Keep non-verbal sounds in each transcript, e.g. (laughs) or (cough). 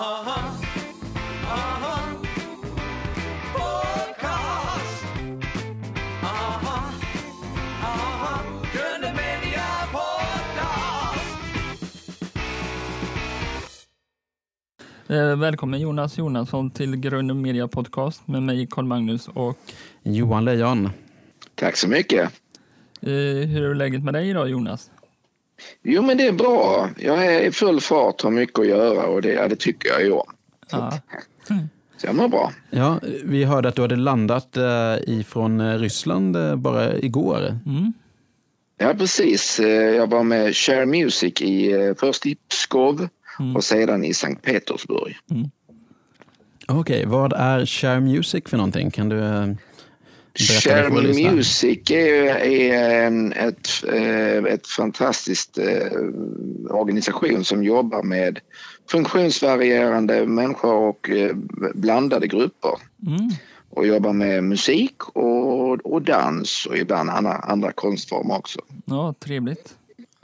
Aha, aha. Podcast. Aha, aha. Gröna Media Podcast. Eh, Välkommen Jonas Jonasson till Grön Media Podcast med mig Carl Magnus och Johan Lejon. Tack så mycket. eh, hur är läget med dig idag Jonas? Jo, men det är bra. Jag är i full fart, har mycket att göra och det, ja, det tycker jag ju om. Ja. Så jag mår bra. Ja, vi hörde att du hade landat eh, ifrån eh, Ryssland eh, bara igår. Mm. Ja, precis. Jag var med Share Music i, först i Pskov och sedan i Sankt Petersburg. Okej, vad är Share Music för någonting? Kan du lyssnare? Music är, är en ett, eh, ett fantastiskt eh, organisation som jobbar med funktionsvarierande människor och eh, blandade grupper. Mm. och jobbar med musik och, och dans och ibland andra, andra konstformer också. Ja, trevligt.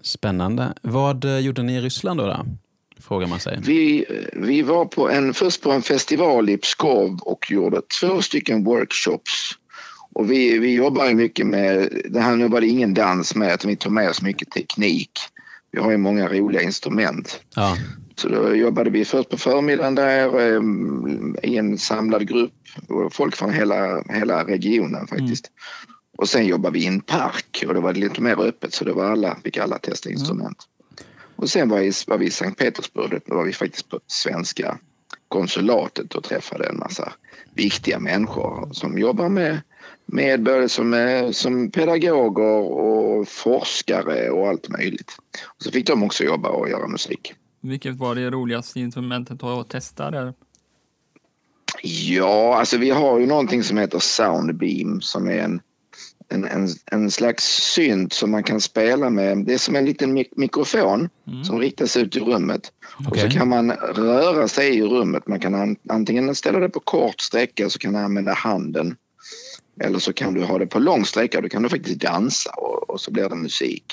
Spännande. Vad gjorde ni i Ryssland då? då? Frågar man sig. Vi, vi var på en, först på en festival i Pskov och gjorde två stycken workshops. Och vi, vi jobbar ju mycket med, det här nu var det ingen dans med, utan vi tog med oss mycket teknik. Vi har ju många roliga instrument. Ja, Så då jobbade vi först på förmiddagen där eh, i en samlad grupp. Folk från hela, hela regionen faktiskt. Och sen jobbade vi i en park och då var det lite mer öppet så det var alla, fick alla testa instrument. Och sen var, i, var vi i Sankt Petersburg, då var vi faktiskt på svenska konsulatet och träffade en massa viktiga människor som jobbar med, med både som, som pedagoger och forskare och allt möjligt. Och så fick de också jobba och göra musik. Vilket var det roligaste instrumentet att testa där? Ja, alltså vi har ju någonting som heter Soundbeam som är en, en, en, en slags synt som man kan spela med. Det är som en liten mik- mikrofon som riktas ut i rummet. Och Okej. så kan man röra sig i rummet. Man kan an, antingen ställa det på kort sträcka så kan du använda handen. Eller så kan du ha det på lång sträcka. Då kan du faktiskt dansa och, och så blir det musik.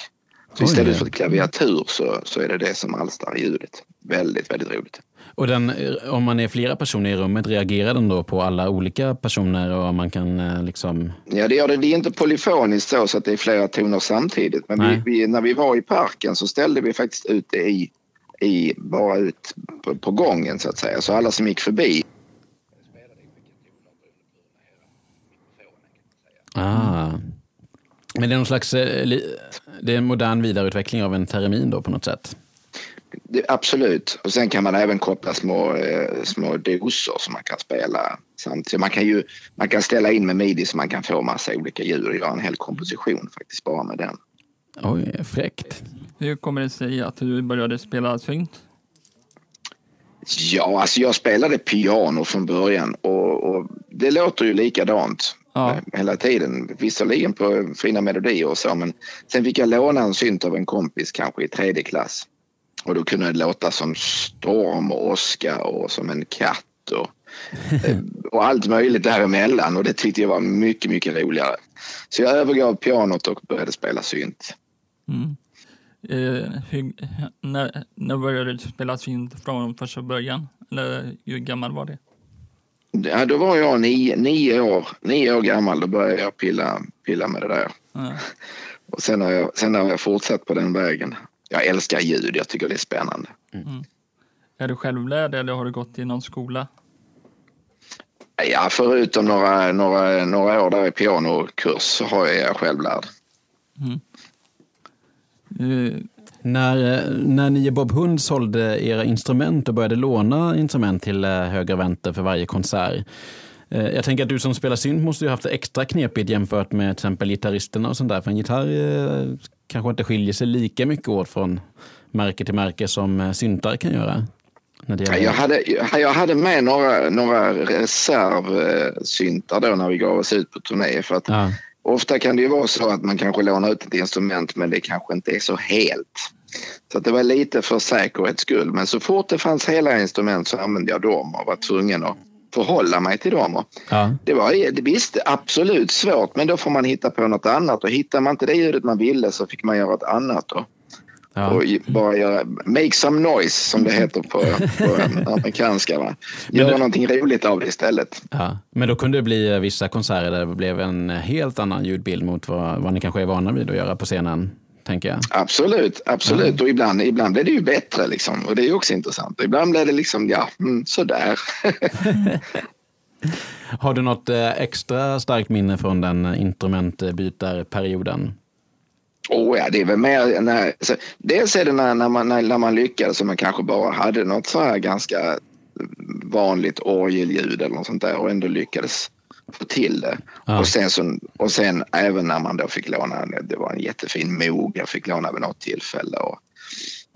Så istället för ett klaviatur så, så är det det som alstrar ljudet. Väldigt, väldigt roligt. och den, eh, om man är flera personer i rummet, reagerar den då på alla olika personer och man kan eh, liksom... Ja, det gör det. Det är inte polyfoniskt så, så att det är flera toner samtidigt. Men vi, vi, när vi var i parken så ställde vi faktiskt ut det i, i bara ut på, på gången så att säga. Så alla som gick förbi. Ah. Men det är någon slags, eh, det är en modern vidareutveckling av en termin då på något sätt? Absolut. Och sen kan man även koppla små, eh, små doser som man kan spela samtidigt. Man kan ju man kan ställa in med midi så man kan få massa olika ljud och göra en hel komposition faktiskt bara med den. Oj, fräckt. Hur kommer det sig att du började spela synt? Ja, alltså jag spelade piano från början och, och det låter ju likadant Ja. eh, hela tiden. Visserligen på fina melodier och så, men sen fick jag låna en synt av en kompis kanske i tredje klass. Och då kunde det låta som storm och åska och som en katt och, (laughs) eh, och allt möjligt däremellan och det tyckte jag var mycket, mycket roligare. Så jag övergav pianot och började spela synt. Mm. Eh, hur, när, när började du spela synt från första början? Eller hur gammal var det? Ja, då var jag nio, nio, år, nio år gammal. Då började jag pilla, pilla med det där. Ja. Och sen har, jag, sen har jag fortsatt på den vägen. Jag älskar ljud, jag tycker det är spännande. Är du självlärd eller har du gått i någon skola? Ja, förutom några, några, några år där i pianokurs så har jag, jag själv lärd. När, eh, när ni i Bob Hund sålde era instrument och började låna instrument till eh, höger och vänster för varje konsert. eh, Jag tänker att du som spelar synt måste ju haft det extra knepigt jämfört med till exempel gitarristerna och sånt där. För en gitarr kanske inte skiljer sig lika mycket åt från märke till märke som syntar kan göra. Jag hade, jag hade med några, några reservsyntar då när vi gav oss ut på turné. För att Ja. Ofta kan det ju vara så att man kanske lånar ut ett instrument men det kanske inte är så helt. Så det var lite för säkerhets skull. Men så fort det fanns hela instrument så använde jag dem och var tvungen att förhålla mig till dem. Ja. Det var det visst absolut svårt men då får man hitta på något annat och hittar man inte det ljudet man ville så fick man göra ett annat. Och, Ja. Och bara göra, make some noise som det heter på, på (laughs) amerikanska. Va? Göra det- någonting roligt av det istället. Ja. Men då kunde det bli eh, vissa konserter där det blev en helt annan ljudbild mot vad, vad ni kanske är vana vid att göra på scenen, tänker jag. Absolut, absolut. Och ibland, ibland blir det ju bättre liksom. Och det är också intressant. Ibland blir det liksom, ja, mm, sådär. (laughs) Har du något eh, extra starkt minne från den instrumentbytarperioden? Oh ja, det är väl mer när, alltså, dels är det när, när, man, när, när man lyckades och man kanske bara hade något så här ganska vanligt orgelljud eller något sånt där och ändå lyckades få till det. Ja. Och, sen så, och sen även när man då fick låna, det var en jättefin Moog jag fick låna vid något tillfälle. Och,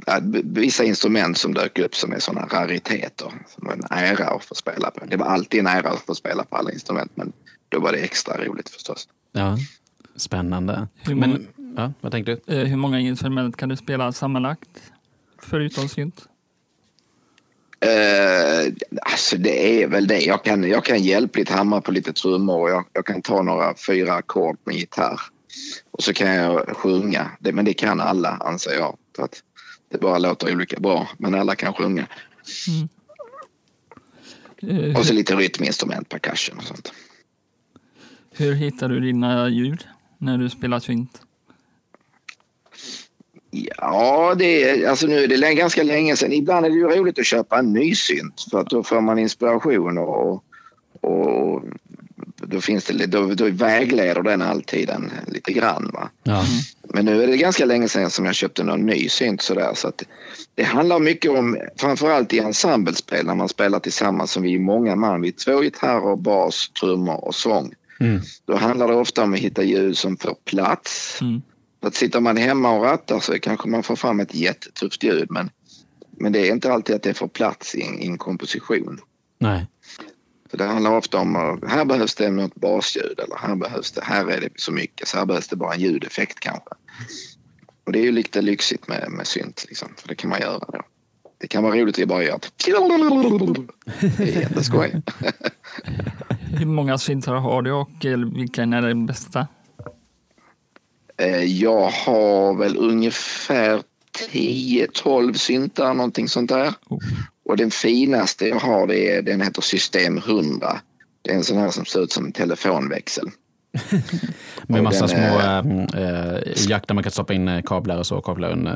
ja, vissa instrument som dök upp som är sådana rariteter. Som var en ära att få spela på. Det var alltid en ära att få spela på alla instrument men då var det extra roligt förstås. Ja, spännande. Men, ja, vad tänkte du? Eh, hur många instrument kan du spela sammanlagt? Förutom synt? Eh, alltså det är väl det. Jag kan, jag kan hjälpligt hamra på lite trummor och jag, jag kan ta några fyra ackord med gitarr. Och så kan jag sjunga. Det, men det kan alla anser jag. För att det bara låter olika bra. Men alla kan sjunga. Eh, Och så lite rytminstrument, percussion och sånt. hur hittar du dina ljud när du spelar synt? Ja, det är, alltså nu är det ganska länge sedan. Ibland är det ju roligt att köpa en ny synt för att då får man inspiration och, och då, finns det, då, då vägleder den alltid en lite grann. Va? Ja. Men nu är det ganska länge sedan som jag köpte någon ny synt sådär. Så att det handlar mycket om, framförallt i ensemblespel när man spelar tillsammans som vi är många man. Vi är två gitarrer, bas, trummor och sång. Mm. Då handlar det ofta om att hitta ljud som får plats. Mm. För att sitter man hemma och rattar så kanske man får fram ett jättetufft ljud men, men det är inte alltid att det får plats i en, i en komposition. Nej. Så det handlar ofta om att här behövs det något basljud eller här behövs det, här är det så mycket så här behövs det bara en ljudeffekt kanske. Och det är ju lite lyxigt med, med synt liksom, för det kan man göra då. Det kan vara roligt att bara göra ett Det är jätteskoj. (laughs) Hur många syntar har du och eh, vilken är den bästa? Eh, Jag har väl ungefär 10-12 syntar, någonting sånt där. Oh. Och den finaste jag har, det är, den heter System 100. Det är en sån här som ser ut som en telefonväxel. (laughs) Med Och massa små är- äh, jack där man kan stoppa in eh, kablar och så. Kablar in, eh.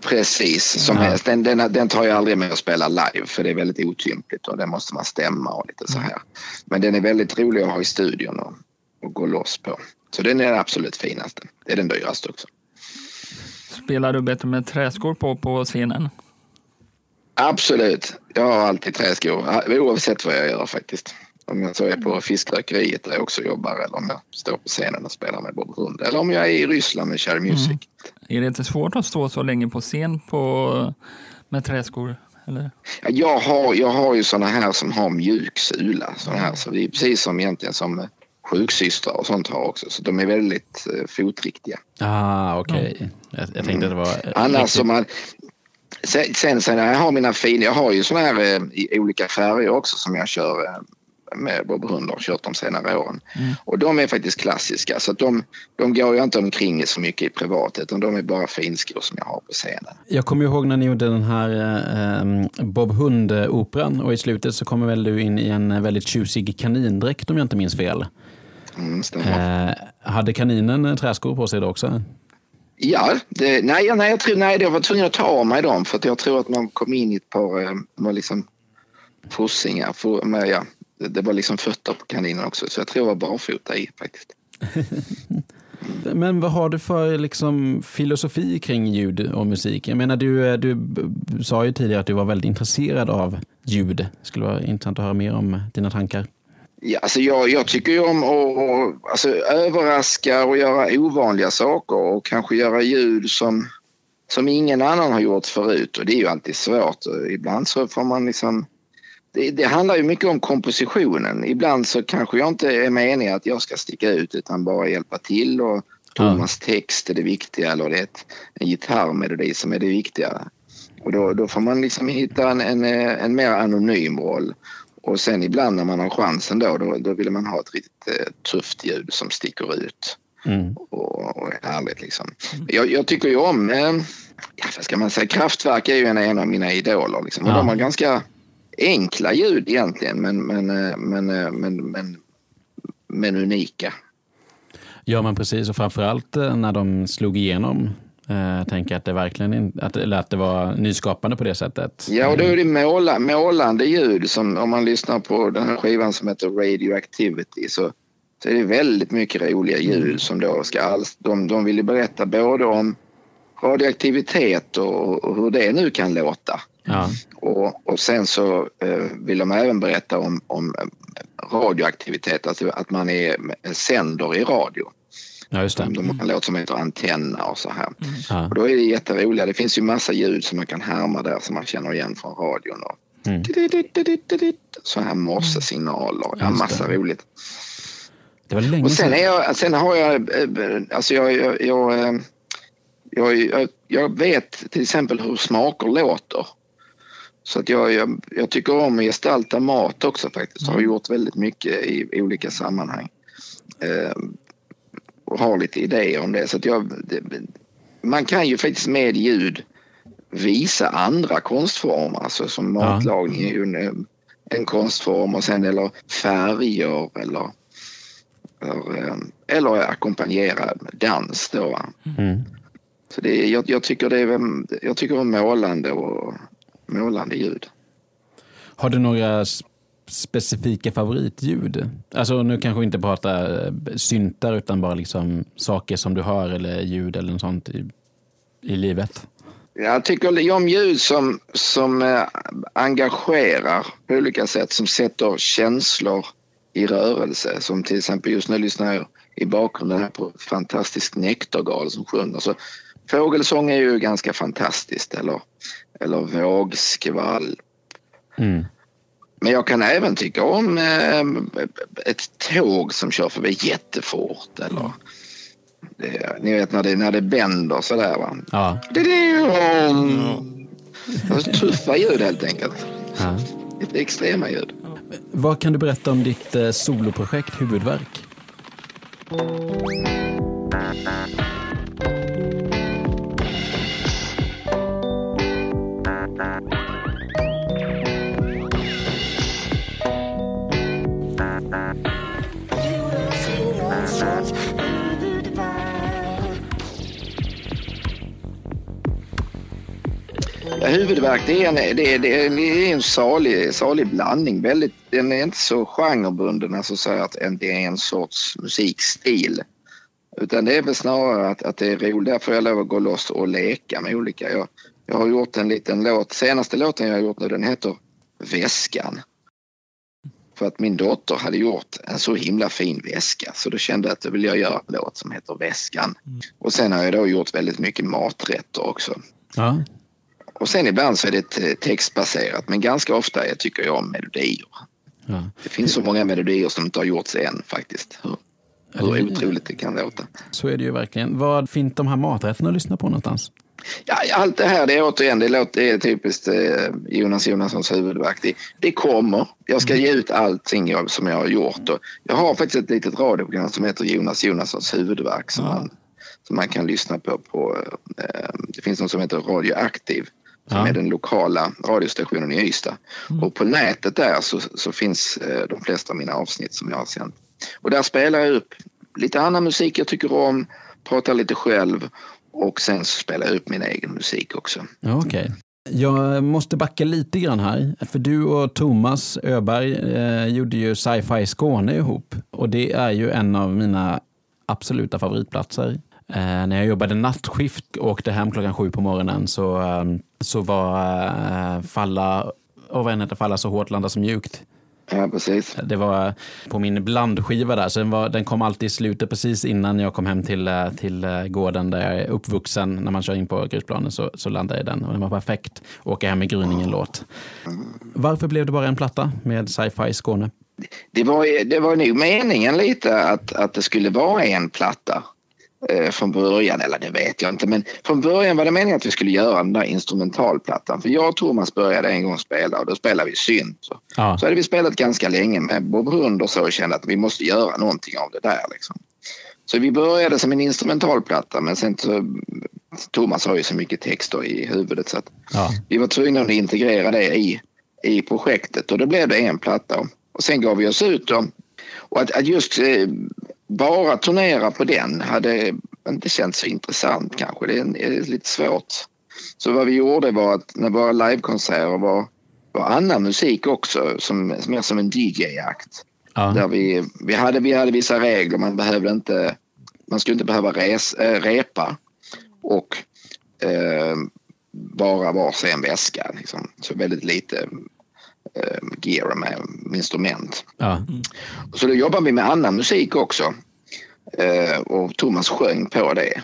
Precis, som Ja. helst. Den, den, den tar jag aldrig med att spela live för det är väldigt otympligt och den måste man stämma och lite så här. Men den är väldigt rolig att ha i studion och, och gå loss på. Så den är den absolut finaste. Det är den dyraste också. Spelar du bättre med träskor på på scenen? Absolut. Jag har alltid träskor oavsett vad jag gör faktiskt. Om jag så är på fiskrökeriet där jag också jobbar eller om jag står på scenen och spelar med Bob Hund. Eller om jag är i Ryssland med Cherry Music. Är det inte svårt att stå så länge på scen på, med träskor? Eller? Ja, Jag har, jag har ju såna här som har mjuk sula. Såna här, så det är precis som egentligen som sjuksystrar och sånt har också. Så de är väldigt eh, fotriktiga. Ah, okej. Jag, jag tänkte att det var... eh, Annars riktigt- man... Sen, sen, sen jag har mina fina, jag har ju såna här eh, i olika färger också som jag kör eh, med Bob Hund och har kört de senare åren. Och de är faktiskt klassiska så att de, de går jag inte omkring så mycket i privat utan de är bara finskor som jag har på scenen. Jag kommer ihåg när ni gjorde den här eh, Bob Hund-operan och i slutet så kommer väl du in i en eh, väldigt tjusig kanindräkt om jag inte minns fel. Mm. Eh, hade kaninen eh, träskor på sig då också? Ja, det, nej, nej, jag tror, nej, jag var tvungen att ta av mig dem för jag tror att man kom in i ett par eh, var liksom fossingar. For, men, ja, det, var liksom fötter på kaninen också så jag tror jag var barfota i faktiskt. (laughs) Men vad har du för liksom, filosofi kring ljud och musik? Jag menar, du, eh, du sa ju tidigare att du var väldigt intresserad av ljud. Det skulle vara intressant att höra mer om dina tankar. Ja, alltså jag, jag tycker ju om att alltså, överraska och göra ovanliga saker och kanske göra ljud som, som ingen annan har gjort förut och det är ju alltid svårt. Ibland så får man liksom det, det handlar ju mycket om kompositionen. Ibland så kanske jag inte är meningen att jag ska sticka ut utan bara hjälpa till och Thomas text är det viktiga eller det är ett, en gitarrmelodi som är det viktiga. Och då, då får man liksom hitta en, en, en mer anonym roll. Och sen ibland när man har chansen då, då, då vill man ha ett riktigt eh, tufft ljud som sticker ut Mm. och, och är härligt liksom. Jag, jag tycker ju om, eh, ja, vad ska man säga, Kraftwerk är ju en, en av mina idoler. Liksom. Och Ja. De har ganska enkla ljud egentligen, men, men, eh, men, eh, men, men, men unika. Ja, men precis. Och framförallt eh, när de slog igenom. Eh, tänker jag att det verkligen in, att, eller att det var nyskapande på det sättet. Ja, och då är det måla, målande ljud som om man lyssnar på den här skivan som heter Radioactivity så, så är det väldigt mycket roliga ljud som då ska alls, de, de vill ju berätta både om radioaktivitet och, och hur det nu kan låta. Ja, Och, och sen så eh, vill de även berätta om, om radioaktivitet, alltså att man är sänder i radio. Ja just det. De har en låt som heter Antenna och så här. Ja. Och då är det jätteroliga. Det finns ju massa ljud som man kan härma där som man känner igen från radion. Och Mm. Så här morsesignaler. Ja, massa det. roligt. Det var länge Och sen, är jag, sen har jag, eh, alltså jag, jag, jag, eh, jag, jag, jag vet till exempel hur smaker låter. Så att jag, jag, jag tycker om att gestalta mat också faktiskt. Har gjort väldigt mycket i, i olika sammanhang. Eh, har lite idéer om det. Så att jag, det, man kan ju faktiskt med ljud visa andra konstformer. Alltså som matlagning är ju en, en konstform och sen eller färger eller eller, eh, eller ackompanjera dans då. Mm. Så det, är- jag, jag tycker det är, jag tycker om målande och målande ljud. Har du några specifika favoritljud? Alltså nu kanske vi inte pratar eh, syntar utan bara liksom saker som du hör eller ljud eller något sånt i, i livet. Jag tycker om ljud som, som eh, engagerar på olika sätt, som sätter känslor i rörelse. Som till exempel just nu lyssnar jag i bakgrunden här på ett fantastiskt nektargal som sjunger. Så fågelsång är ju ganska fantastiskt eller, eller vågskvall. Mm. Men jag kan även tycka om eh, ett tåg som kör förbi jättefort eller det, ni vet när det, när det bänder sådär va. Ja. Det är alltså, tuffa ljud helt enkelt. ja. Lite extrema ljud. Vad kan du berätta om ditt eh, soloprojekt Huvudvärk? Ja, huvudvärk det är en, det det är, det är en salig, salig blandning. Väldigt, den är inte så genrebunden, alltså så att det är en sorts musikstil. Utan det är väl snarare att, att det är roligt. Där får jag lov att gå loss och leka med olika. Jag, jag har gjort en liten låt. Senaste låten jag har gjort nu den heter Väskan. För att min dotter hade gjort en så himla fin väska så då kände jag att då vill jag göra en låt som heter Väskan. Och sen har jag då gjort väldigt mycket maträtter också. Ja. Och sen ibland så är det te- textbaserat men ganska ofta jag tycker jag om melodier. ja. Det finns så många melodier som inte har gjorts än faktiskt. Hur, hur otroligt det kan låta. Så är det ju verkligen. Vad fint de här maträtterna att lyssna på någonstans? Ja, allt det här det är återigen det, låter, det är typiskt eh, Jonas Jonassons huvudverk. Det, kommer. Jag ska ge ut allting som jag har gjort. Och jag har faktiskt ett litet radioprogram som heter Jonas Jonassons huvudverk som, man, som man kan lyssna på. på eh, det finns något som heter Radioaktiv som Ja. är den lokala radiostationen i Ystad. Och på nätet där så, så finns eh, de flesta av mina avsnitt som jag har sänt. Och där spelar jag upp lite annan musik jag tycker om, pratar lite själv och sen så spelar jag upp min egen musik också. Okej. Jag måste backa lite grann här. För du och Thomas Öberg eh, gjorde ju Sci-Fi Skåne ihop. Och det är ju en av mina absoluta favoritplatser. Eh, när jag jobbade nattskift och åkte hem klockan sju på morgonen så, eh, så var eh, Falla, och vad heter Falla så hårt, landa så mjukt. Ja, precis. Det var på min blandskiva där, så den, var, den kom alltid i slutet precis innan jag kom hem till, eh, till gården där jag är uppvuxen. När man kör in på grusplanen så, så landade jag i den och den var perfekt. Åka hem med Gryningen-låt. Varför blev det bara en platta med sci-fi Skåne? Det var, det var nog meningen lite att, att det skulle vara en platta från början, eller det vet jag inte. Men från början var det meningen att vi skulle göra den där instrumentalplattan. För jag och Thomas började en gång spela och då spelade vi synt. Så, Ja, så hade vi spelat ganska länge med Bob Hund och så och kände att vi måste göra någonting av det där. Liksom. Så vi började som en instrumentalplatta men sen så Thomas har ju så mycket texter i huvudet så Ja. vi var tvungna att integrera det i, i projektet och då blev det en platta. Och sen gav vi oss ut då. Och att, att just eh, bara turnera på den hade inte känts så intressant kanske. Det är, lite svårt. Så vad vi gjorde var att när våra livekonserter var, var annan musik också, som, mer som en DJ-akt. Ja. Där vi, vi, hade, vi hade vissa regler, man behövde inte, man skulle inte behöva res, äh, repa och eh, bara varsin väska. Liksom. Så väldigt lite gear med instrument. Ja. Så då jobbade vi med annan musik också. Eh, och Thomas sjöng på det.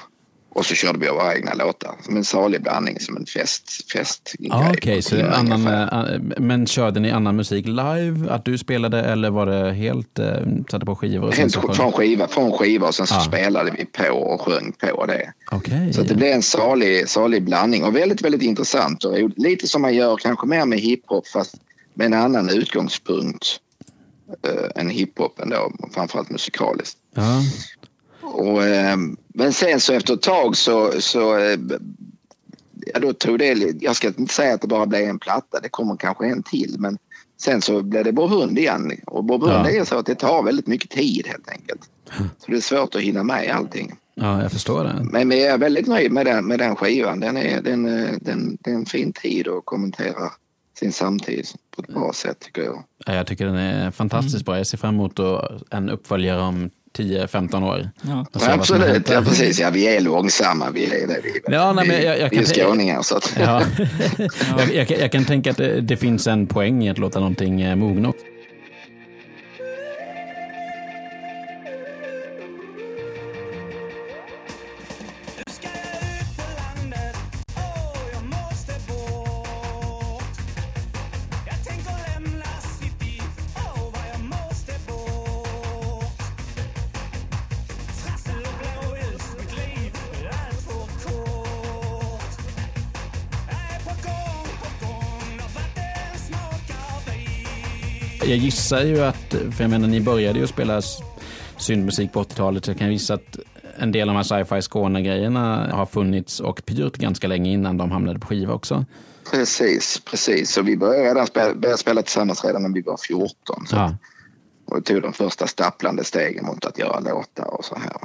Och så körde vi våra egna låtar. Som en salig blandning, som en fest. fest Ah, Okej, så timme annan, eh, men körde ni annan musik live? Att du spelade eller var det helt, eh, satte på skivor? Och sen Helt sjöng? från skiva, från skiva och sen så Ah. spelade vi på och sjöng på det. Okej. Så det blev en salig, salig blandning och väldigt, väldigt intressant. Och lite som man gör kanske mer med hiphop fast med en annan utgångspunkt eh, än hiphopen då, framförallt musikaliskt. Ja. Och, eh, men sen så efter ett tag så, så eh, ja, då tog det, jag ska inte säga att det bara blev en platta, det kommer kanske en till men sen så blev det Bob Hund igen och Bob Hund Ja. är så att det tar väldigt mycket tid helt enkelt. Så det är svårt att hinna med allting. ja, jag förstår det. Men, jag är väldigt nöjd med den, med den skivan. Den är, den, eh, den, det är en fin tid att kommentera sin samtid på ett bra sätt tycker jag. Ja, Jag tycker den är fantastiskt bra. Jag ser fram emot att- en uppföljare om 10-15 år. Ja. Absolut, ja precis. Ja, vi är långsamma. Vi är det. Vi, Ja, nej, vi, men jag- jag vi kan är tänka- skåningar så att... Ja. (laughs) (laughs) jag, jag, kan- jag kan tänka att det, det finns en poäng i att låta någonting eh, mogna. Jag gissar ju att, för jag menar ni började ju spela syndmusik på 80-talet, så jag kan gissa att en del av de här sci-fi Skåne-grejerna har funnits och pyrt ganska länge innan de hamnade på skiva också. Precis, precis. Så vi började, redan spela, började spela tillsammans redan när vi var 14. Så, Ja. Och tog de första stapplande stegen mot att göra låtar och så här.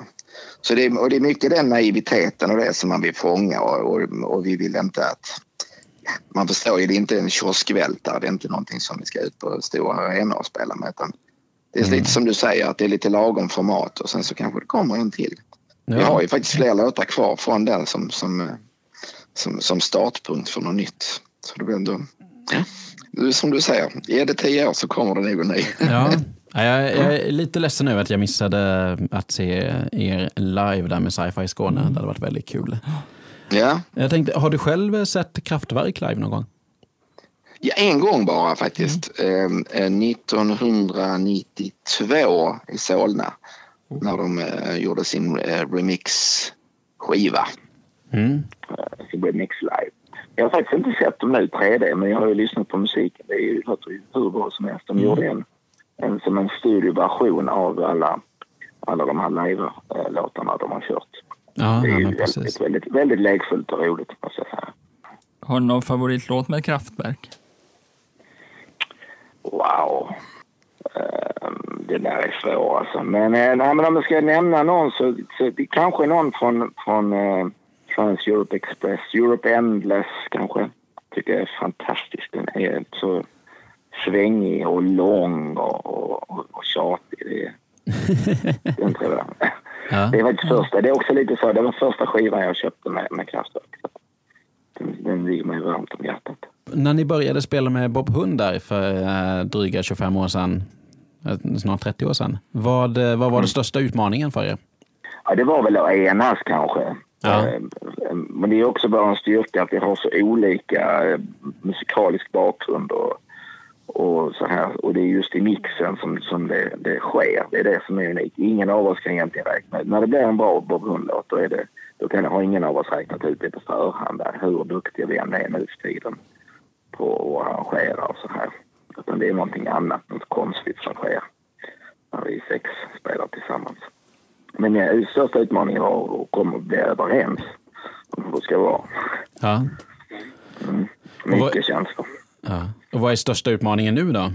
Så det, och det är mycket den naiviteten och det som man vill fånga och, och, och vi vill inte att... Man förstår ju, det är inte en kioskvältare. Det är inte någonting som vi ska ut på stora arenor och spela med. Utan det är lite som du säger, att det är lite lagom format och sen så kanske det kommer en till. Vi Ja. har ju faktiskt fler låtar kvar från den som, som, eh, som, som startpunkt för något nytt. Så det blir ändå... Ja. Som du säger, är det tio år så kommer det nog en ny. Ja. (laughs) Ja, Jag, jag är lite ledsen över att jag missade att se er live där med Sci-Fi Skåne. Det hade varit väldigt kul. Ja. Jag tänkte, har du själv sett Kraftwerk live någon gång? ja, en gång bara faktiskt. Mm. Eh, 1992 i Solna. När de eh, gjorde sin eh, remix-skiva. Mm. Det blev Mix Live. Jag har faktiskt inte sett dem nu 3D men jag har ju lyssnat på musiken. Det är ju, låter ju hur bra som helst. De gjorde en, en som en studioversion av alla, alla de här live-låtarna de har kört. Ja, Det är ja ju men väldigt, precis. väldigt, väldigt lekfullt och roligt måste jag säga. Har du någon favoritlåt med Kraftwerk? Wow. Ehm, det där är svårt alltså. Men, eh, nej, men om jag ska nämna någon så, så det kanske någon från, från uh, Trans Europe Express. Europe Endless kanske. Tycker jag är fantastisk. Den är så svängig och lång och, och, och, och tjatig. Det är, (laughs) den tror jag. Ja. Det är faktiskt första. Det är också lite så. Det var första skivan jag köpte med, med Kraftwerk. Den, den ligger mig varmt om hjärtat. När ni började spela med Bob Hund där för eh, dryga 25 år sedan, eh, snart 30 år sedan. Vad, eh, vad var den största utmaningen för er? Ja, det var väl att enas kanske. Ja. Men det är också bara en styrka att vi har så olika musikalisk bakgrund och, och så här. Och det är just i mixen som, som det, det sker. Det är det som är unikt. Ingen av oss kan egentligen räkna ut. När det blir en bra Bob Hund-låt då, är det, då kan, har ingen av oss räknat ut det på förhand där, hur duktiga vi än är nu för tiden på att arrangera och så här. Utan det är någonting annat, något konstigt som sker när vi sex spelar tillsammans. Men eh, största utmaningen var att komma och bli överens om hur det ska vara. Ja. vad- Mycket känslor. Ja. Och vad är största utmaningen nu då?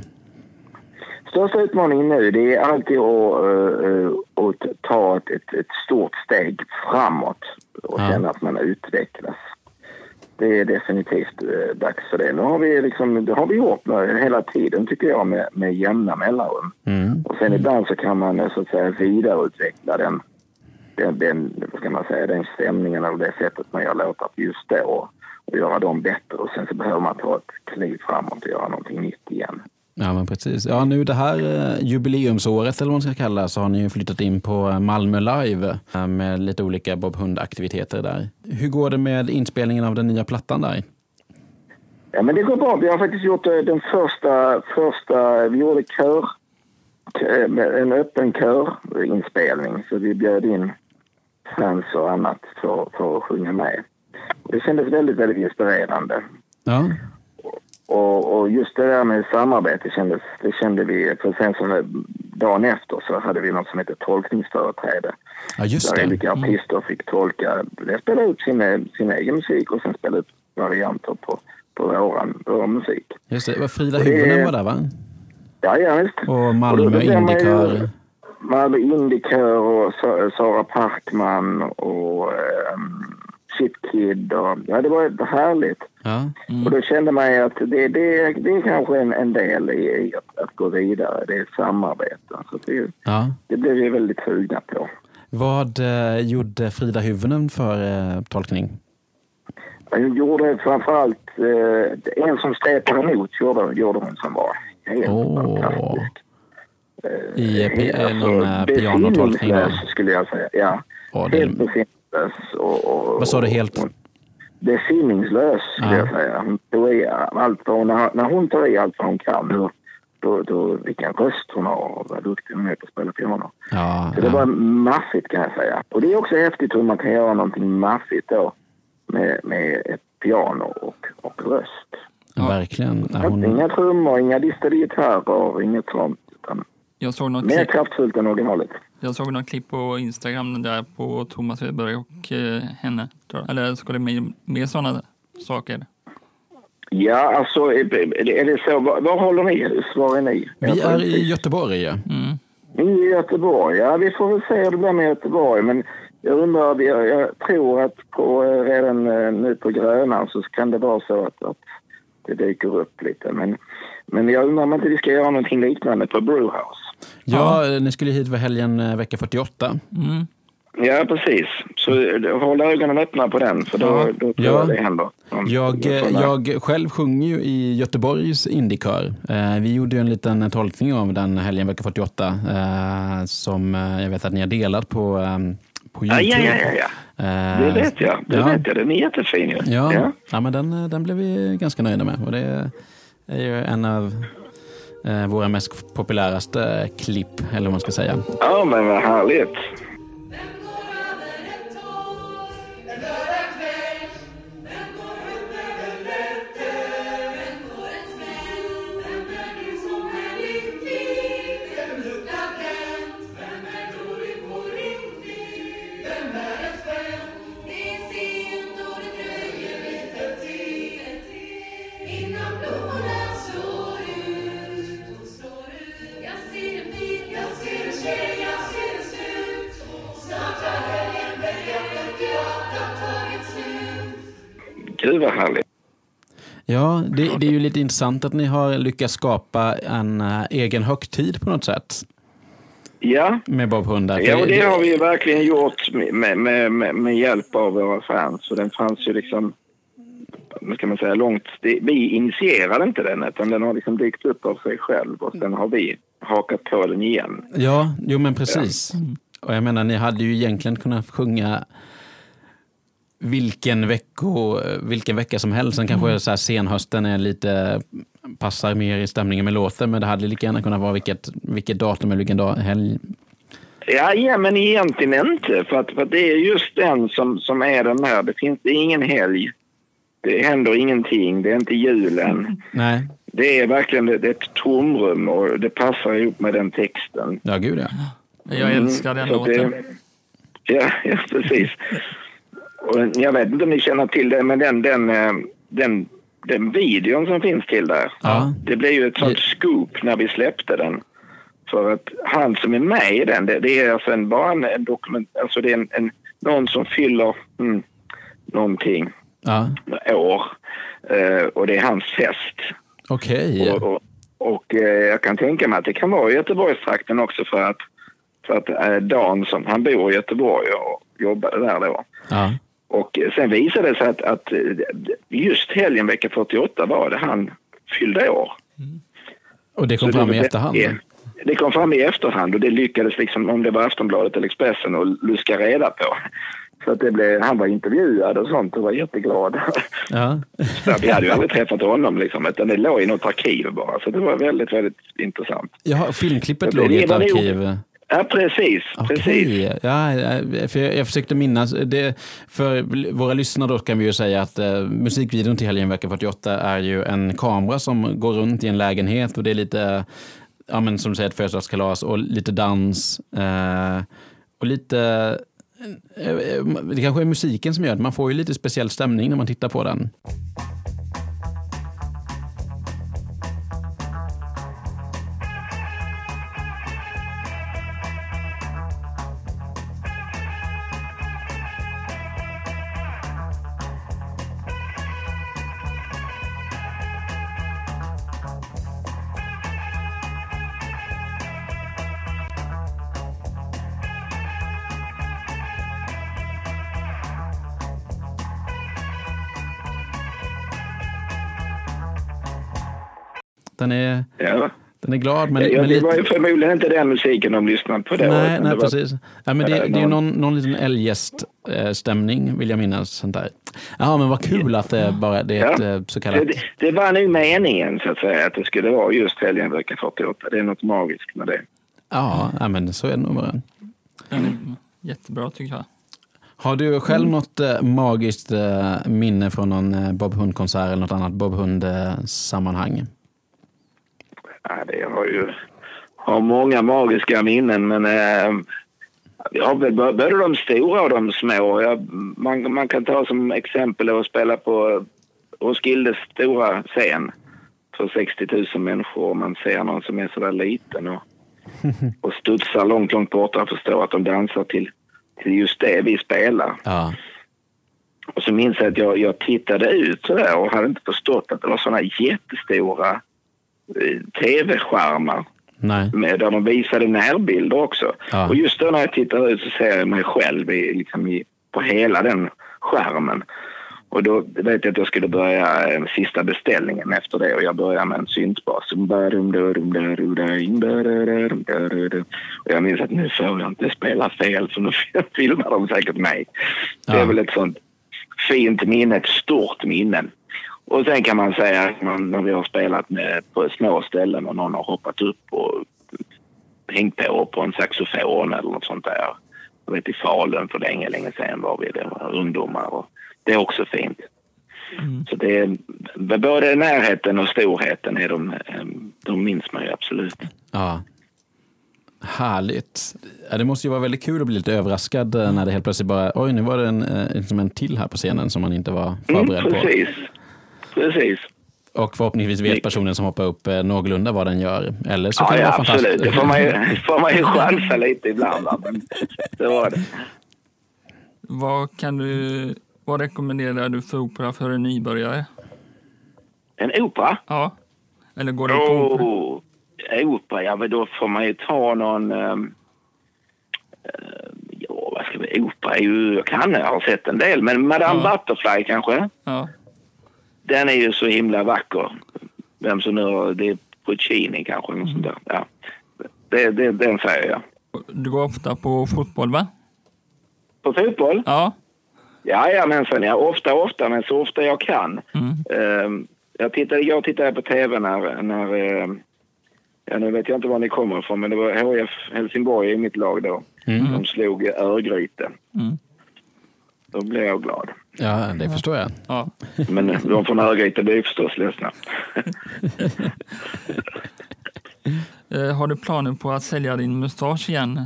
Största utmaningen nu det är alltid att, eh, eh, att ta ett, ett, stort steg framåt och Ja. känna att man utvecklas. Det är definitivt eh, dags för det. Nu har vi, liksom, det har vi gjort nu hela tiden tycker jag med, med jämna mellanrum. Mm. Och sen ibland så kan man så att säga vidareutveckla den, den, den, vad ska man säga, den stämningen eller det sättet man gör låtar på just då och, göra dem bättre. Och sen så behöver man ta ett kliv framåt och göra någonting nytt igen. Ja, men precis. Ja, nu det här eh, jubileumsåret, eller vad man ska kalla det, så har ni ju flyttat in på eh, Malmö Live eh, med lite olika Bob Hund-aktiviteter där. Hur går det med inspelningen av den nya plattan där? Ja, men det går bra. Vi har faktiskt gjort den första, första vi gjorde kör, en öppen körinspelning. Så vi bjöd in fans och annat för, för att sjunga med. Det kändes väldigt, väldigt inspirerande. Ja, Och, och just det där med samarbete kändes, det kände vi, för sen så dagen efter så hade vi något som heter tolkningsföreträde. ja just Där det. olika artister fick tolka, spela ut sin, sin egen musik och sen spela ut varianter på, på våran, vår musik. Just det. det var Frida Hyvönen var där va? Ja, ja visst. Och Malmö Indikör. Malmö Indikör och Sa- Sara Parkman och um, Chip Kid. Och, ja, det var härligt. Ja. Och då kände man ju att det, det, det är kanske en, en del i, i att, att gå vidare. Det är ett samarbete. Så det, ja. det blev vi väldigt sugna på. Vad eh, gjorde Frida Hyvönen för eh, tolkning? Jag gjorde framförallt eh, en som stretade emot gjorde, gjorde hon som var helt Åh. fantastisk. I eh, pi- eh, Alltså, någon eh, pianotolkning? skulle jag säga. Ja. Ja, det- Helt besinningslös. Och, och, Vad sa du, helt? och- Besinningslös skulle Ja. jag säga. Hon tog i allt vad hon, när hon tar i allt vad hon kan. Då, då, då, vilken röst hon har och vad duktig hon är på att spela piano. Ja, Så det ja. var maffigt kan jag säga. Och det är också häftigt hur man kan göra någonting maffigt då med, med ett piano och, och röst. verkligen. Ja, hon, Inga trummor, inga distade gitarrer, inget sånt. Utan Jag såg något mer kraftfullt än originalet. Jag såg något klipp på Instagram där på Thomas Wedberg och eh, henne. Eller ska det med, med sådana saker? Ja, alltså är det, är det så? Var, var håller ni hus? Var är ni? vi är i Göteborg. ja. Mm. I Göteborg. Ja, vi får väl se hur det blir med Göteborg. Men jag undrar, jag, jag tror att på, eh, redan eh, nu på Grönan så kan det vara så att, att det dyker upp lite. Men, men jag undrar om inte vi ska göra någonting liknande på Brewhouse. Ja, ni skulle hit för helgen eh, vecka 48. Mm. Ja, precis. Så eh, håll ögonen öppna på den, för då, Ja. då tror Ja. jag det händer. Om- Jag, eh, jag själv sjunger ju i Göteborgs indikör. Eh, Vi gjorde ju en liten tolkning av den helgen vecka 48 eh, som jag vet att ni har delat på, eh, på Ja, Youtube. ja, ja, ja, ja. Det vet jag. Det ja. vet jag. Den är jättefin ju. Ja, Ja. ja. men den, den blev vi ganska nöjda med. Och det är ju en av Eh, våra mest populäraste klipp, eller vad man ska säga. ja, men vad härligt. Gud vad härligt. Ja, det, det är ju lite intressant att ni har lyckats skapa en eh, egen högtid på något sätt Ja, med Bob Hundar. ja och det har vi ju verkligen gjort med, med, med, med hjälp av våra fans. Så den fanns ju liksom, vad ska man säga, långt... Det, vi initierade inte den, utan den har liksom dykt upp av sig själv och sen har vi hakat på den igen. Ja, jo men precis. Och jag menar, ni hade ju egentligen kunnat sjunga vilken, vecko, vilken vecka som helst. Sen kanske så här senhösten är lite, passar mer i stämningen med låten, men det hade lika gärna kunnat vara vilket, vilket datum eller vilken dag, helg. Ja, ja, men egentligen inte. För att, för att det är just den som, som är den här. Det finns det är ingen helg. Det händer ingenting. Det är inte julen. Nej, Det är verkligen det, det är ett tomrum och det passar ihop med den texten. ja gud ja. Jag älskar den Mm, låten. Det, Ja, (laughs) ja precis. Jag vet inte om ni känner till det, men den, den, eh, den, den videon som finns till där. Ja. Det blev ju ett sånt scoop när vi släppte den. För att han som är med i den, det, det är alltså en, bara en, en dokument, alltså det är en, en, någon som fyller mm, någonting Ja, år. Eh, och det är hans fest. okej. Och, och, och eh, jag kan tänka mig att det kan vara i Göteborgstrakten också för att, för att eh, Dan som, han bor i Göteborg och jobbade där då. Ja. Och sen visade det sig att, att just helgen vecka 48 var det han fyllde år. Och det kom Så fram det- i efterhand? Det, det kom fram i efterhand och det lyckades liksom, om det var Aftonbladet eller Expressen, att luska reda på. Så att det blev, han var intervjuad och sånt och var jätteglad. Ja. Så vi hade ju aldrig träffat honom liksom, utan det låg i något arkiv bara. Så det var väldigt, väldigt intressant. Jaha, filmklippet Ja, låg i ett arkiv? Ja, precis. precis. Okej, ja, för jag, jag försökte minnas. Det, för våra lyssnare då kan vi ju säga att eh, musikvideon till Helgen vecka 48 är ju en kamera som går runt i en lägenhet och det är lite, ja men som du säger, ett födelsedagskalas och lite dans eh, och lite eh, eh, det kanske är musiken som gör det. Man får ju lite speciell stämning när man tittar på den. Den är, Ja. den är glad men, ja, men det lite... var ju förmodligen inte den musiken de lyssnade på då. Nej, nej det var- precis. Ja, men det, det är ju någon- någon, någon liten älggäst-stämning vill jag minnas. Sånt där. Ja, men vad kul att det bara det är ett Ja. eh, så kallat... Det, det var nog meningen så att säga att det skulle vara just helgen vecka 48. Det är något magiskt med det. Ja, ja, men så är det nog bara. Den är jättebra tycker jag. Har du själv något eh, magiskt eh, minne från någon Bob Hund-konsert eller något annat Bob Hund-sammanhang? Ja, det har ju har många magiska minnen men eh, vi har väl både de stora och de små. Jag, man, man kan ta som exempel att spela på Roskildes stora scen för 60 000 människor och man ser någon som är sådär liten och, (laughs) och studsar långt, långt borta och förstår att de dansar till, till just det vi spelar. Ja, Och så minns jag att jag, jag tittade ut sådär och hade inte förstått att det var sådana jättestora tv-skärmar nej. med, där de visade närbilder också. Ja. Och just då när jag tittar ut så ser jag mig själv i, liksom i, på hela den skärmen. Och då vet jag att jag skulle börja eh, sista beställningen efter det och jag börjar med en syntbas. Och jag minns att nu får jag inte spela fel för nu (laughs) filmar de säkert mig. Det är Ja. väl ett sånt fint minne, ett stort minne. Och sen kan man säga att man, när vi har spelat med, på små ställen och någon har hoppat upp och hängt på på en saxofon eller något sånt där. Jag vet i Falun för länge, länge sedan var vi det ungdomar och det är också fint. Så det är, både närheten och storheten är de, eh, de minns man ju absolut. Ja. Härligt. Ja, det måste ju vara väldigt kul att bli lite överraskad eh, när det helt plötsligt bara, oj nu var det en eh, instrument till här på scenen som man inte var förberedd Mm, på. Precis. Och förhoppningsvis vet personen som hoppar upp eh, någorlunda vad den gör. Eller så kan Ja, det ja vara absolut. fantastiskt. Det får man ju, (laughs) får man ju chansa lite ibland. Det var det. Vad, kan du, vad rekommenderar du för opera för en nybörjare? En opera? Ja. Eller går det på opera? Oh, opera, ja men då får man ju ta någon... ehm, eh, ja, vad ska vi... Opera är ju... Jag kan, jag har sett en del, men Madame Ja. Butterfly kanske? Ja. Den är ju så himla vacker. Vem som nu har... Det är Puccini kanske, något sånt där. Ja. Det, det, den säger jag. Du går ofta på fotboll va? På fotboll? Ja. Jajamensan, ja. Ofta, ofta, men så ofta jag kan. Mm. Ehm, jag, tittade, jag tittade på tv när... när ehm, ja, nu vet jag inte var ni kommer ifrån, men det var HF Helsingborg i mitt lag då. Mm. De slog Örgryte. Mm. Då blev jag glad. Ja, det förstår jag. ja. Men de från Örgryte blev förstås ledsna. (laughs) Eh, har du planer på att sälja din mustasch igen?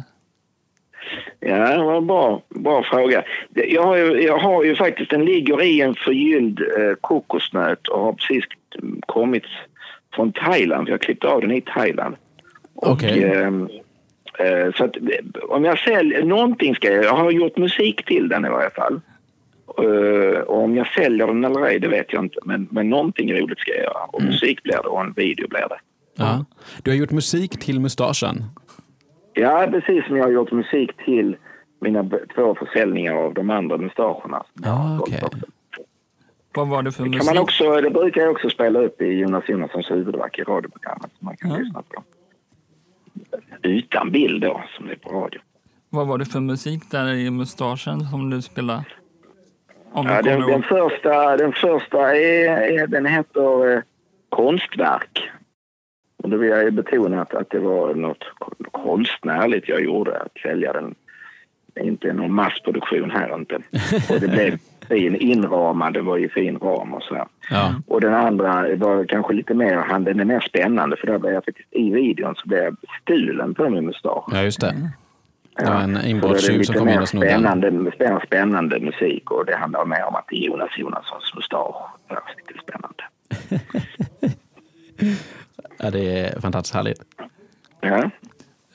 Ja, det var bra. bra fråga. Jag har, ju, jag har ju faktiskt, den ligger i en förgylld eh, kokosnöt och har precis mm, kommit från Thailand. Jag klippte av den i Thailand. Okej. ehm, eh, så att eh, om jag säljer, någonting ska jag, jag har gjort musik till den i varje fall. Eh, och om jag säljer den eller ej, det vet jag inte. Men, men någonting roligt ska jag göra. Och musik blir det och en video blir det. Ja. Du har gjort musik till mustaschen. Ja, precis som jag har gjort musik till mina två försäljningar av de andra mustascherna. Ja, också. Vad var det för Det, kan musik? man också, det brukar jag också spela upp i Jonas Jonassons huvudverk i radioprogrammet som man kan Ja. lyssna på. Utan bild då, som det är på radio. Vad var det för musik där i mustaschen som du spelade? Om Ja, den, den, första, den första är, är, den heter eh, Konstverk. Och då vill jag betona att, att det var något konstnärligt jag gjorde, att sälja den. Inte någon massproduktion här inte. Och det blev (laughs) fin inramad, det var ju fin ram och sådär. Ja. Och den andra var kanske lite mer, han- den är mer spännande för där blev jag faktiskt i videon så blev jag stulen på min mustasch. ja, just det. Det var en inbrottstjuv som kom in och snodde spännande, spännande, spännande musik och det handlar mer om att det är Jonas Jonassons mustasch. Det är lite spännande. (laughs) Ja, det är fantastiskt härligt. Ja.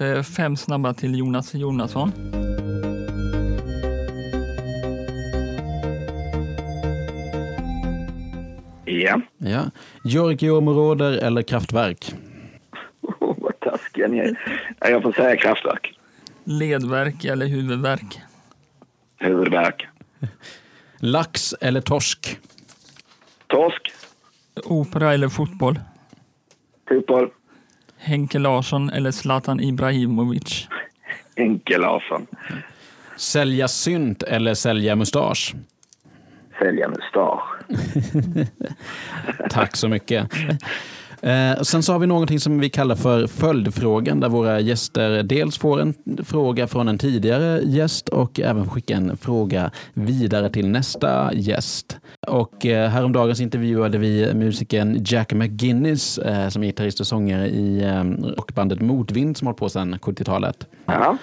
Eh, Fem snabba till Jonas Jonasson. Ja. Ja. Giorgio-områder eller kraftverk? (laughs) Vad taskiga ni är. Ja, Jag får säga kraftverk. Ledverk eller huvudvärk? Huvudvärk. (laughs) Lax eller torsk? Torsk. Opera eller fotboll? Fotboll. Henke Larsson eller Zlatan Ibrahimovic? Henke Larsson. Sälja synt eller sälja mustasch? Sälja mustasch. (laughs) Tack så mycket. Eh, sen så har vi någonting som vi kallar för följdfrågan där våra gäster dels får en fråga från en tidigare gäst och även skickar en fråga vidare till nästa gäst. Och eh, häromdagen intervjuade vi musikern Jack McGinnis eh, som är gitarrist och sångare i eh, rockbandet Motvind som har hållit på sedan 70-talet. Ja.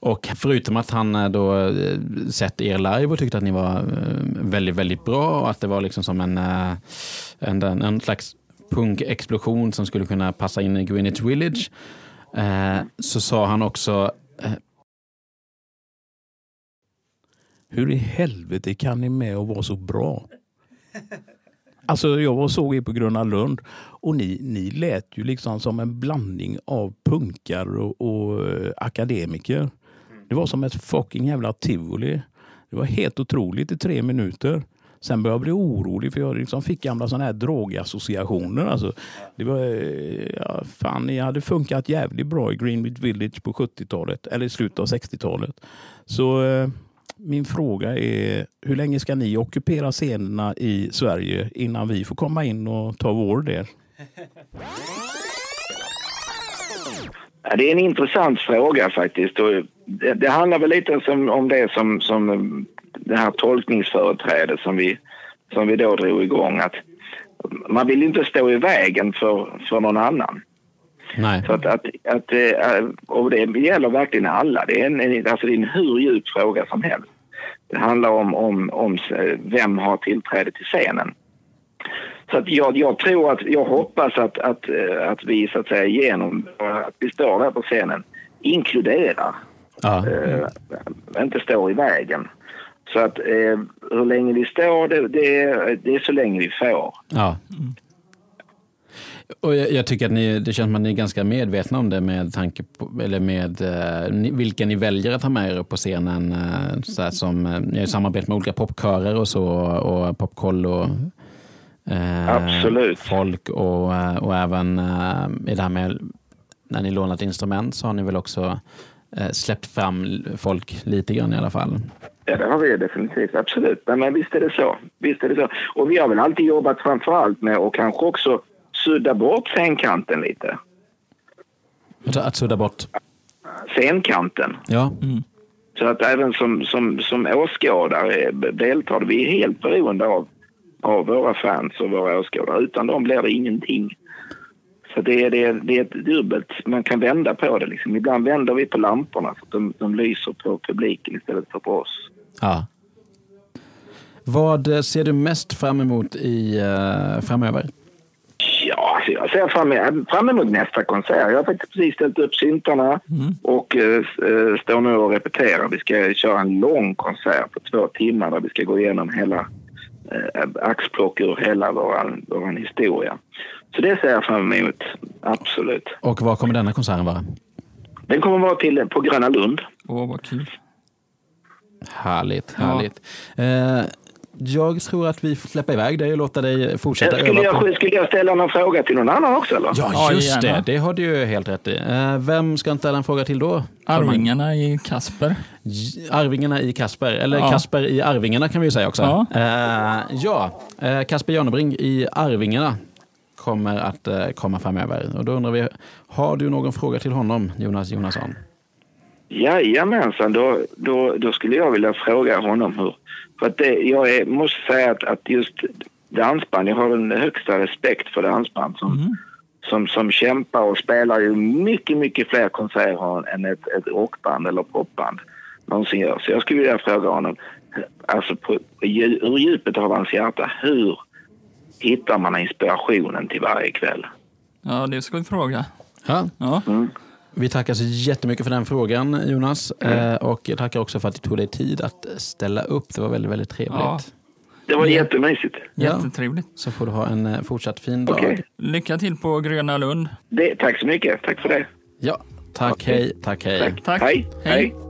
Och förutom att han eh, då eh, sett er live och tyckte att ni var eh, väldigt, väldigt bra och att det var liksom som en, en, en, en slags punkexplosion som skulle kunna passa in i Greenwich Village, eh, så sa han också eh, Hur i helvete kan ni med och vara så bra? Alltså jag var och såg er på Gröna Lund och ni, ni lät ju liksom som en blandning av punkar och, och eh, akademiker. Det var som ett fucking jävla tivoli. Det var helt otroligt i tre minuter. Sen började jag bli orolig för jag liksom fick gamla sådana här drogassociationer. Alltså, det var, eh, ja, fan, ni hade funkat jävligt bra i Greenwich Village på 70-talet eller i slutet av 60-talet. Så eh, min fråga är, hur länge ska ni ockupera scenerna i Sverige innan vi får komma in och ta vår del? (laughs) Ja, det är en intressant fråga faktiskt. Det, det handlar väl lite som, om det som, som det här tolkningsföreträdet som vi, som vi då drog igång. Att man vill inte stå i vägen för, för någon annan. nej. Så att, att, att, eh, och det gäller verkligen alla. Det är en, en, alltså det är en hur djup fråga som helst. Det handlar om, om, om eh, vem har tillträde till scenen. Så att jag, jag tror att, jag hoppas att, att, eh, att vi så att säga genom att vi står där på scenen inkluderar, Ja. eh, inte står i vägen. Så att eh, hur länge vi står, det, det, är- det är så länge vi får. Ja. Och jag, jag tycker att ni, det känns som att ni är ganska medvetna om det med tanke på, eller med eh, ni, vilka ni väljer att ha med er upp på scenen. Eh, så som, eh, ni har ju samarbete med olika popkörer och så och popkoll och eh, Absolut. folk och, eh, och även eh, i det här med när ni lånat instrument så har ni väl också eh, släppt fram folk lite grann i alla fall. Ja, det har vi definitivt. Absolut. Men, men visst är det så. Visst är det så. Och vi har väl alltid jobbat framför allt med att kanske också sudda bort scenkanten lite. Att, att sudda bort. Scenkanten. Ja, Så att även som, som, som åskådare deltar vi är helt beroende av, av våra fans och våra åskådare. Utan dem blir det ingenting. Så det är, det, är, det är ett dubbelt, man kan vända på det. Liksom. Ibland vänder vi på lamporna så att de, de lyser på publiken istället för på oss. Ja. Vad ser du mest fram emot i, eh, framöver? Ja, alltså jag ser fram, fram emot nästa konsert. Jag har faktiskt precis ställt upp syntarna och eh, eh, står nu och repeterar. Vi ska köra en lång konsert på två timmar där vi ska gå igenom hela axplock ur hela vår våran historia. Så det ser jag fram emot, absolut. Och vad kommer denna konserten vara? Den kommer vara till på Gröna Lund. Åh, vad kul. Härligt, Ja. härligt. Eh, jag tror att vi får släppa iväg dig och låta dig fortsätta Skulle öva på... jag, skulle jag ställa någon fråga till någon annan också eller? Ja, just det. Det har du ju helt rätt i. Eh, vem ska inte ställa en fråga till då? Arvingarna i Kasper. Arvingarna i Kasper, eller Ja. Kasper i Arvingarna kan vi ju säga också. Ja. Eh, ja, eh, Kasper Janebring i Arvingarna kommer att komma framöver. Och då undrar vi, har du någon fråga till honom, Jonas Jonasson? Jajamensan, då, då, då skulle jag vilja fråga honom hur... För att det, jag är, måste säga att, att just dansband, jag har den högsta respekt för dansband som, som, som kämpar och spelar ju mycket, mycket fler konserter än ett, ett rockband eller popband någonsin gör. Så jag skulle vilja fråga honom, alltså på, ur djupet av hans hjärta, hur hittar man inspirationen till varje kväll? Ja, det ska vi fråga. Ja. Ja, Vi tackar så jättemycket för den frågan, Jonas. Eh, och jag tackar också för att du tog dig tid att ställa upp. Det var väldigt, väldigt trevligt. Ja. Det var jättemysigt. Ja. jättetrevligt. Så får du ha en eh, fortsatt fin dag. Lycka till på Gröna Lund. Det, tack så mycket. Tack för det. Ja, tack, Okej. hej, tack, hej. Tack. Tack. Hej. Hej.